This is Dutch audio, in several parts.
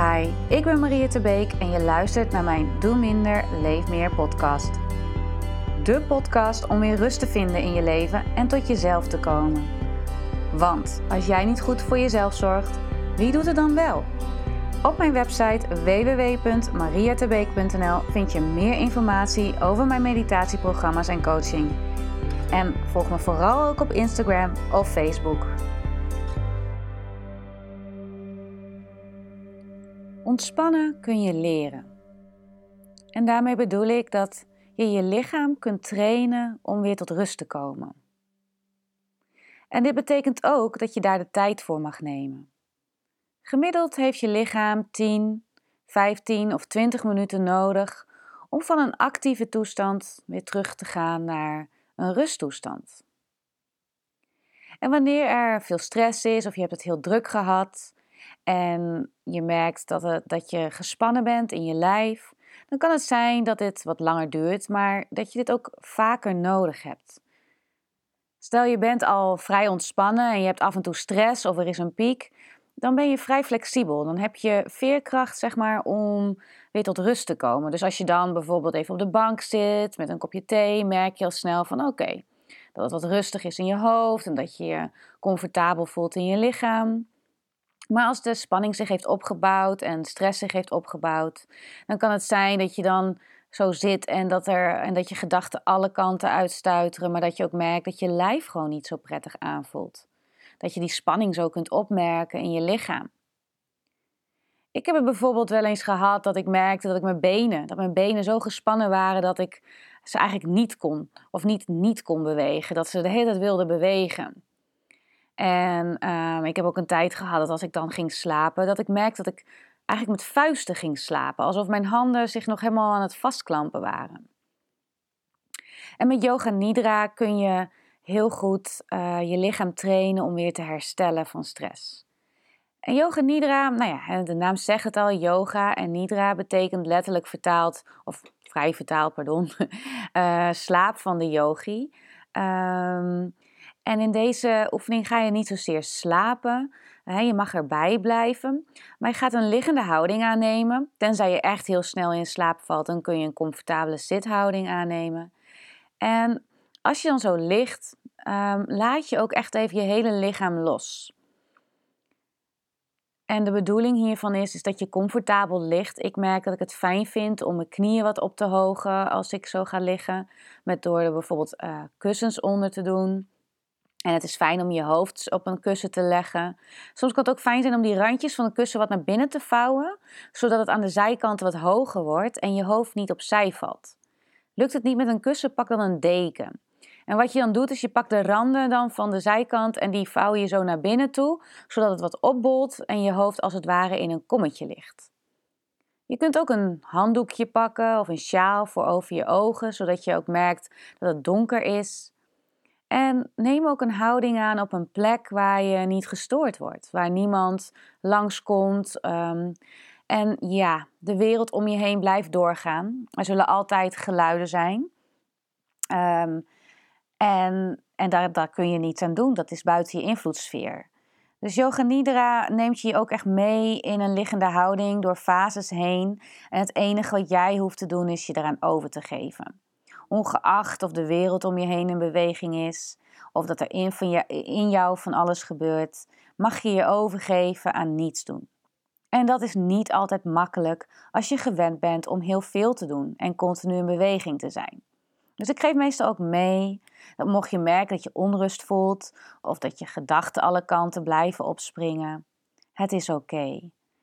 Hi, ik ben Maria Beek en je luistert naar mijn Doe Minder, Leef Meer podcast. De podcast om weer rust te vinden in je leven en tot jezelf te komen. Want als jij niet goed voor jezelf zorgt, wie doet het dan wel? Op mijn website www.mariatebeek.nl vind je meer informatie over mijn meditatieprogramma's en coaching. En volg me vooral ook op Instagram of Facebook. Ontspannen kun je leren. En daarmee bedoel ik dat je je lichaam kunt trainen om weer tot rust te komen. En dit betekent ook dat je daar de tijd voor mag nemen. Gemiddeld heeft je lichaam 10, 15 of 20 minuten nodig om van een actieve toestand weer terug te gaan naar een rusttoestand. En wanneer er veel stress is of je hebt het heel druk gehad en je merkt dat, dat je gespannen bent in je lijf, dan kan het zijn dat dit wat langer duurt, maar dat je dit ook vaker nodig hebt. Stel je bent al vrij ontspannen en je hebt af en toe stress of er is een piek, dan ben je vrij flexibel. Dan heb je veerkracht zeg maar, om weer tot rust te komen. Dus als je dan bijvoorbeeld even op de bank zit met een kopje thee, merk je al snel van oké, dat het wat rustig is in je hoofd en dat je je comfortabel voelt in je lichaam. Maar als de spanning zich heeft opgebouwd en stress zich heeft opgebouwd, dan kan het zijn dat je dan zo zit en dat, er, en dat je gedachten alle kanten uitstuiteren, maar dat je ook merkt dat je lijf gewoon niet zo prettig aanvoelt. Dat je die spanning zo kunt opmerken in je lichaam. Ik heb het bijvoorbeeld wel eens gehad dat ik merkte dat ik mijn benen, dat mijn benen zo gespannen waren dat ik ze eigenlijk niet kon of niet niet kon bewegen, dat ze de hele tijd wilden bewegen. En ehm, ik heb ook een tijd gehad dat als ik dan ging slapen, dat ik merkte dat ik eigenlijk met vuisten ging slapen. Alsof mijn handen zich nog helemaal aan het vastklampen waren. En met yoga nidra kun je heel goed uh, je lichaam trainen om weer te herstellen van stress. En yoga nidra, nou ja, de naam zegt het al, yoga en nidra betekent letterlijk vertaald, of vrij vertaald, pardon, uh, slaap van de yogi. Um, en in deze oefening ga je niet zozeer slapen. je mag erbij blijven. Maar je gaat een liggende houding aannemen. Tenzij je echt heel snel in slaap valt, dan kun je een comfortabele zithouding aannemen. En als je dan zo ligt, ehm, laat je ook echt even je hele lichaam los. En de bedoeling hiervan is, is dat je comfortabel ligt. Ik merk dat ik het fijn vind om mijn knieën wat op te hogen als ik zo ga liggen. Met door er bijvoorbeeld uh, kussens onder te doen. En het is fijn om je hoofd op een kussen te leggen. Soms kan het ook fijn zijn om die randjes van een kussen wat naar binnen te vouwen, zodat het aan de zijkanten wat hoger wordt en je hoofd niet opzij valt. Lukt het niet met een kussen, pak dan een deken. En wat je dan doet, is je pakt de randen dan van de zijkant en die vouw je zo naar binnen toe, zodat het wat opbolt en je hoofd als het ware in een kommetje ligt. Je kunt ook een handdoekje pakken of een sjaal voor over je ogen, zodat je ook merkt dat het donker is. En neem ook een houding aan op een plek waar je niet gestoord wordt, waar niemand langskomt. Um, en ja, de wereld om je heen blijft doorgaan. Er zullen altijd geluiden zijn. Um, en en daar, daar kun je niets aan doen, dat is buiten je invloedssfeer. Dus Yoga Nidra neemt je ook echt mee in een liggende houding door fases heen. En het enige wat jij hoeft te doen is je eraan over te geven. Ongeacht of de wereld om je heen in beweging is, of dat er in, van in jou van alles gebeurt, mag je je overgeven aan niets doen. En dat is niet altijd makkelijk als je gewend bent om heel veel te doen en continu in beweging te zijn. Dus ik geef meestal ook mee dat mocht je merken dat je onrust voelt of dat je gedachten alle kanten blijven opspringen, het is oké.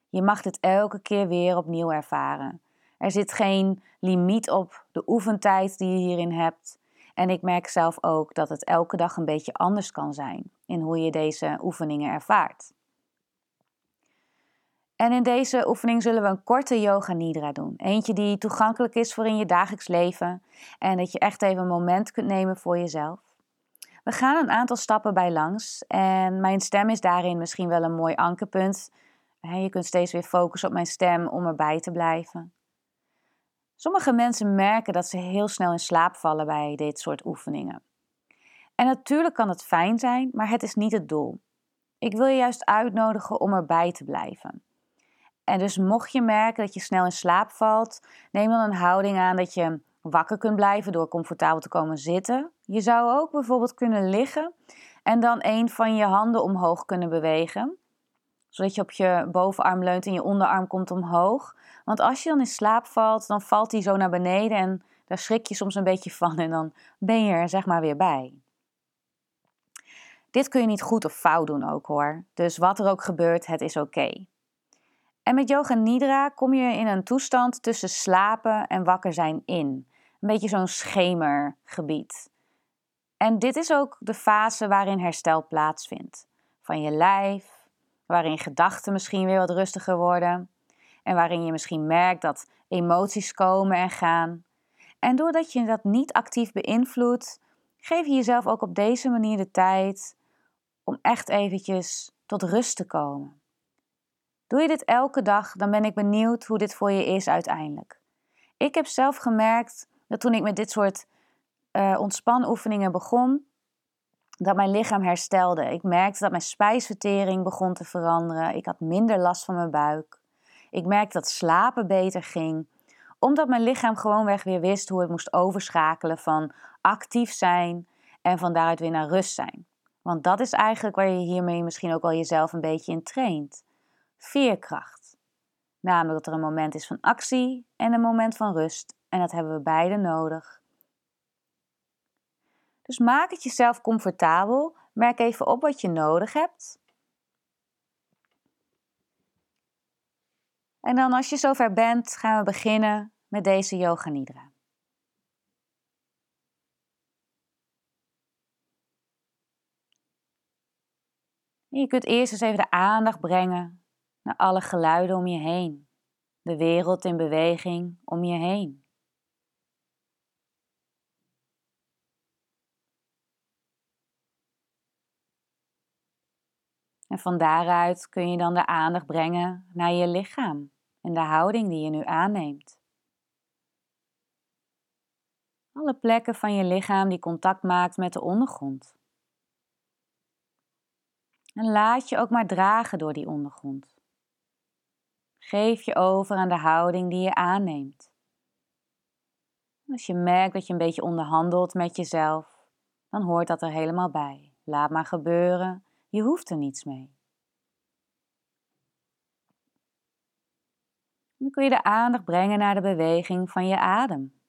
Je mag dit elke keer weer opnieuw ervaren. Er zit geen limiet op de oefentijd die je hierin hebt. En ik merk zelf ook dat het elke dag een beetje anders kan zijn in hoe je deze oefeningen ervaart. En in deze oefening zullen we een korte yoga nidra doen. Eentje die toegankelijk is voor in je dagelijks leven en dat je echt even een moment kunt nemen voor jezelf. We gaan een aantal stappen bij langs en mijn stem is daarin misschien wel een mooi ankerpunt. Je kunt steeds weer focussen op mijn stem om erbij te blijven. Sommige mensen merken dat ze heel snel in slaap vallen bij dit soort oefeningen. En natuurlijk kan het fijn zijn, maar het is niet het doel. Ik wil je juist uitnodigen om erbij te blijven. En dus mocht je merken dat je snel in slaap valt, neem dan een houding aan dat je wakker kunt blijven door comfortabel te komen zitten. Je zou ook bijvoorbeeld kunnen liggen en dan een van je handen omhoog kunnen bewegen. Zodat je op je bovenarm leunt en je onderarm komt omhoog. Want als je dan in slaap valt, dan valt die zo naar beneden en daar schrik je soms een beetje van en dan ben je er zeg maar weer bij. Dit kun je niet goed of fout doen ook hoor. Dus wat er ook gebeurt, het is oké. En met yoga nidra kom je in een toestand tussen slapen en wakker zijn in. Een beetje zo'n schemergebied. En dit is ook de fase waarin herstel plaatsvindt. Van je lijf, waarin gedachten misschien weer wat rustiger worden. En waarin je misschien merkt dat emoties komen en gaan. En doordat je dat niet actief beïnvloedt, geef je jezelf ook op deze manier de tijd om echt eventjes tot rust te komen. Doe je dit elke dag, dan ben ik benieuwd hoe dit voor je is uiteindelijk. Ik heb zelf gemerkt dat toen ik met dit soort uh, ontspanoefeningen begon, dat mijn lichaam herstelde. Ik merkte dat mijn spijsvertering begon te veranderen. Ik had minder last van mijn buik. Ik merkte dat slapen beter ging, omdat mijn lichaam gewoonweg weer wist hoe het moest overschakelen van actief zijn en van daaruit weer naar rust zijn. Want dat is eigenlijk waar je hiermee misschien ook al jezelf een beetje in traint. Veerkracht. Namelijk dat er een moment is van actie en een moment van rust. En dat hebben we beide nodig. Dus maak het jezelf comfortabel. Merk even op wat je nodig hebt. En dan als je zover bent, gaan we beginnen met deze Yoga Nidra. je kunt eerst eens even de aandacht brengen naar alle geluiden om je heen, de wereld in beweging om je heen. En van daaruit kun je dan de aandacht brengen naar je lichaam en de houding die je nu aanneemt. Alle plekken van je lichaam die contact maakt met de ondergrond. En laat je ook maar dragen door die ondergrond. Geef je over aan de houding die je aanneemt. Als je merkt dat je een beetje onderhandelt met jezelf, dan hoort dat er helemaal bij. Laat maar gebeuren, je hoeft er niets mee. Dan kun je de aandacht brengen naar de beweging van je adem.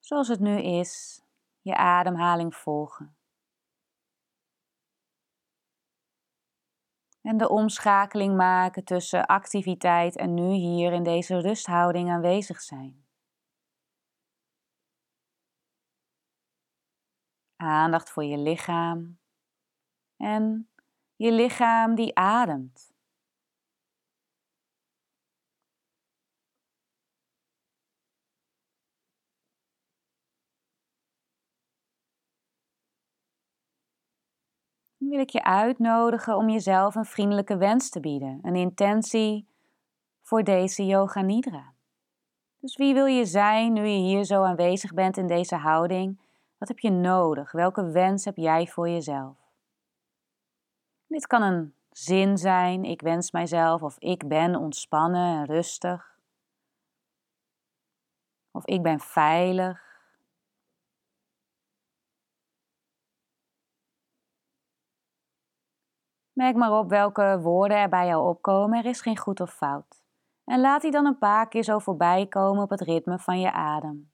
Zoals het nu is, je ademhaling volgen. En de omschakeling maken tussen activiteit en nu hier in deze rusthouding aanwezig zijn. Aandacht voor je lichaam en je lichaam die ademt. wil ik je uitnodigen om jezelf een vriendelijke wens te bieden, een intentie voor deze Yoga Nidra. Dus wie wil je zijn nu je hier zo aanwezig bent in deze houding? Wat heb je nodig? Welke wens heb jij voor jezelf? Dit kan een zin zijn, ik wens mijzelf, of ik ben ontspannen en rustig. Of ik ben veilig. Merk maar op welke woorden er bij jou opkomen. Er is geen goed of fout. En laat die dan een paar keer zo voorbij komen op het ritme van je adem.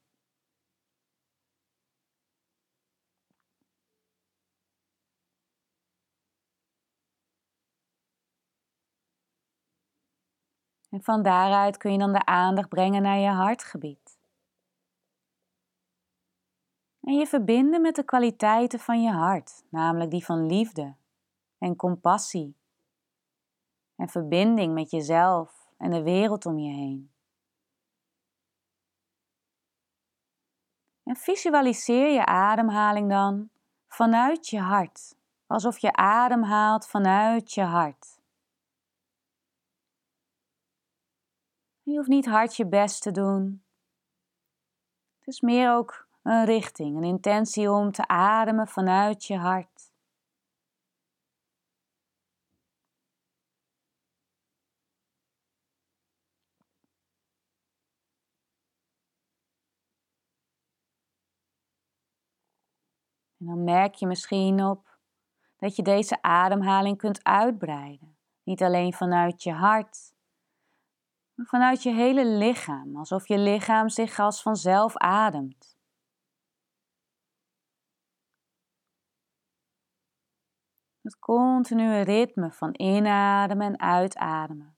En van daaruit kun je dan de aandacht brengen naar je hartgebied. En je verbinden met de kwaliteiten van je hart, namelijk die van liefde, en compassie en verbinding met jezelf en de wereld om je heen. En visualiseer je ademhaling dan vanuit je hart, alsof je ademhaalt vanuit je hart. Je hoeft niet hard je best te doen. Het is meer ook een richting, een intentie om te ademen vanuit je hart. En dan merk je misschien op dat je deze ademhaling kunt uitbreiden. Niet alleen vanuit je hart, vanuit je hele lichaam, alsof je lichaam zich als vanzelf ademt. Het continue ritme van inademen en uitademen.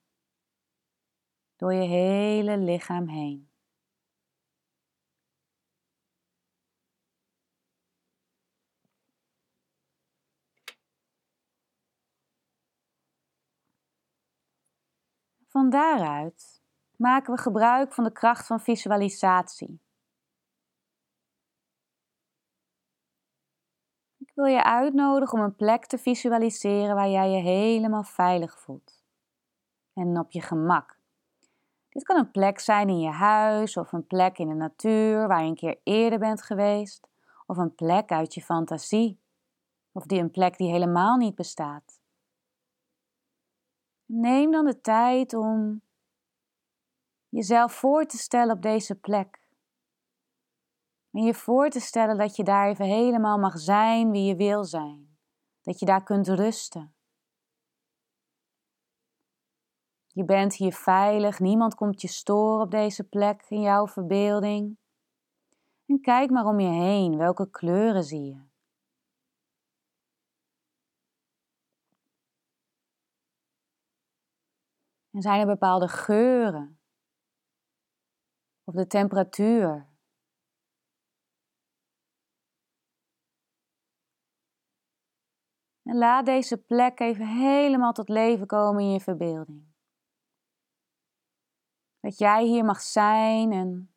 Door je hele lichaam heen. Van daaruit maken we gebruik van de kracht van visualisatie. Ik wil je uitnodigen om een plek te visualiseren waar jij je helemaal veilig voelt en op je gemak. Dit kan een plek zijn in je huis of een plek in de natuur waar je een keer eerder bent geweest, of een plek uit je fantasie, of die een plek die helemaal niet bestaat. Neem dan de tijd om jezelf voor te stellen op deze plek. En je voor te stellen dat je daar even helemaal mag zijn wie je wil zijn. Dat je daar kunt rusten. Je bent hier veilig, niemand komt je storen op deze plek in jouw verbeelding. En kijk maar om je heen, welke kleuren zie je? En zijn er bepaalde geuren? Of de temperatuur? En laat deze plek even helemaal tot leven komen in je verbeelding. Dat jij hier mag zijn en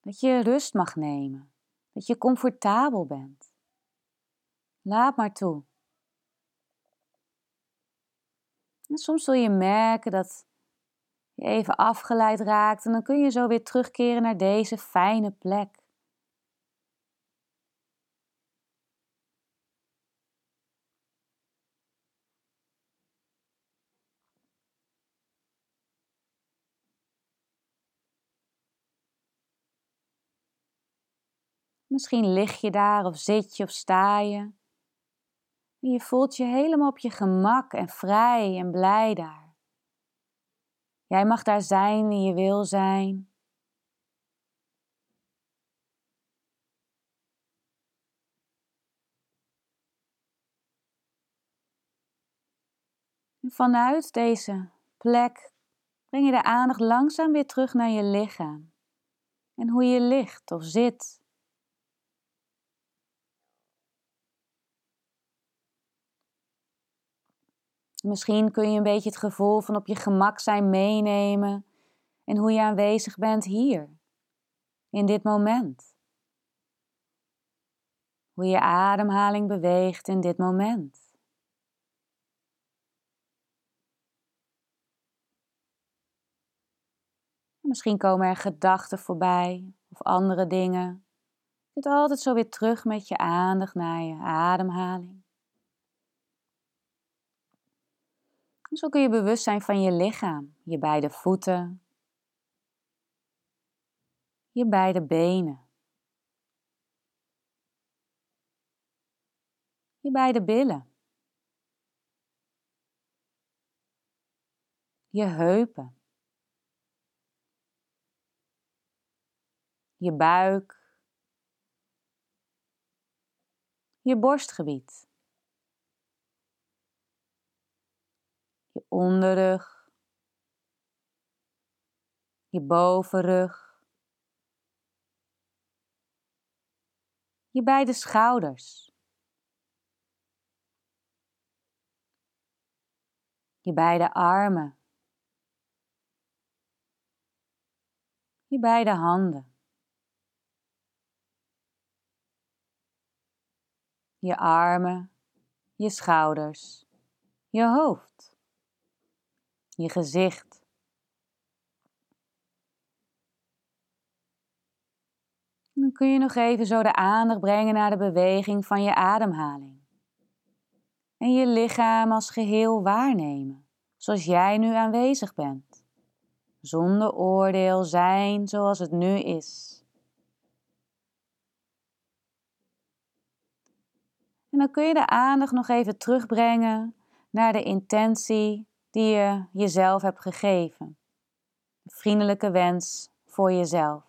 dat je rust mag nemen. Dat je comfortabel bent. Laat maar toe. Soms zul je merken dat je even afgeleid raakt en dan kun je zo weer terugkeren naar deze fijne plek. Misschien lig je daar of zit je of sta je. Je voelt je helemaal op je gemak en vrij en blij daar. Jij mag daar zijn wie je wil zijn. En vanuit deze plek breng je de aandacht langzaam weer terug naar je lichaam en hoe je ligt of zit. Misschien kun je een beetje het gevoel van op je gemak zijn meenemen en hoe je aanwezig bent hier, in dit moment. Hoe je ademhaling beweegt in dit moment. Misschien komen er gedachten voorbij of andere dingen. Je zit altijd zo weer terug met je aandacht naar je ademhaling. Zo kun je bewust zijn van je lichaam, je beide voeten, je beide benen, je beide billen, je heupen, je buik, je borstgebied. Je onderrug, je bovenrug, je beide schouders, je beide armen, je beide handen. Je armen, je schouders, je hoofd je gezicht. dan kun je nog even zo de aandacht brengen naar de beweging van je ademhaling. En je lichaam als geheel waarnemen, zoals jij nu aanwezig bent. Zonder oordeel zijn zoals het nu is. En dan kun je de aandacht nog even terugbrengen naar de intentie die je jezelf hebt gegeven. Een vriendelijke wens voor jezelf.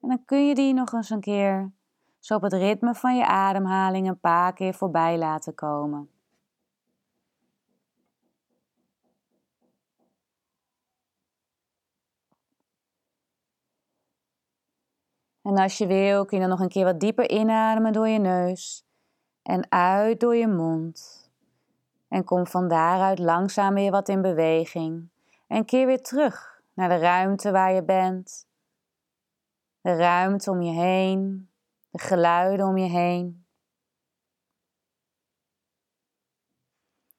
En dan kun je die nog eens een keer zo op het ritme van je ademhaling een paar keer voorbij laten komen. En als je wil, kun je dan nog een keer wat dieper inademen door je neus en uit door je mond. En kom van daaruit langzaam weer wat in beweging. En keer weer terug naar de ruimte waar je bent. De ruimte om je heen, de geluiden om je heen.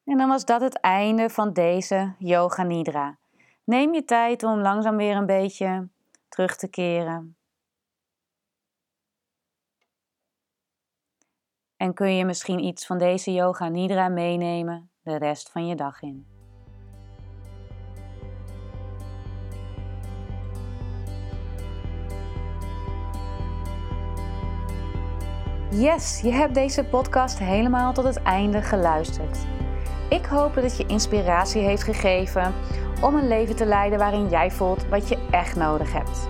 En dan was dat het einde van deze Yoga Nidra. Neem je tijd om langzaam weer een beetje terug te keren. En kun je misschien iets van deze Yoga Nidra meenemen de rest van je dag in. Yes, je hebt deze podcast helemaal tot het einde geluisterd. Ik hoop dat je inspiratie heeft gegeven om een leven te leiden waarin jij voelt wat je echt nodig hebt.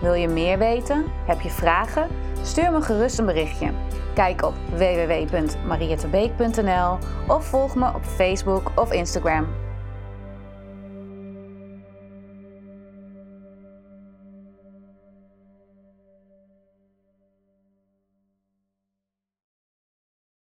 Wil je meer weten? Heb je vragen? Stuur me gerust een berichtje. Kijk op www.mariettebeek.nl of volg me op Facebook of Instagram.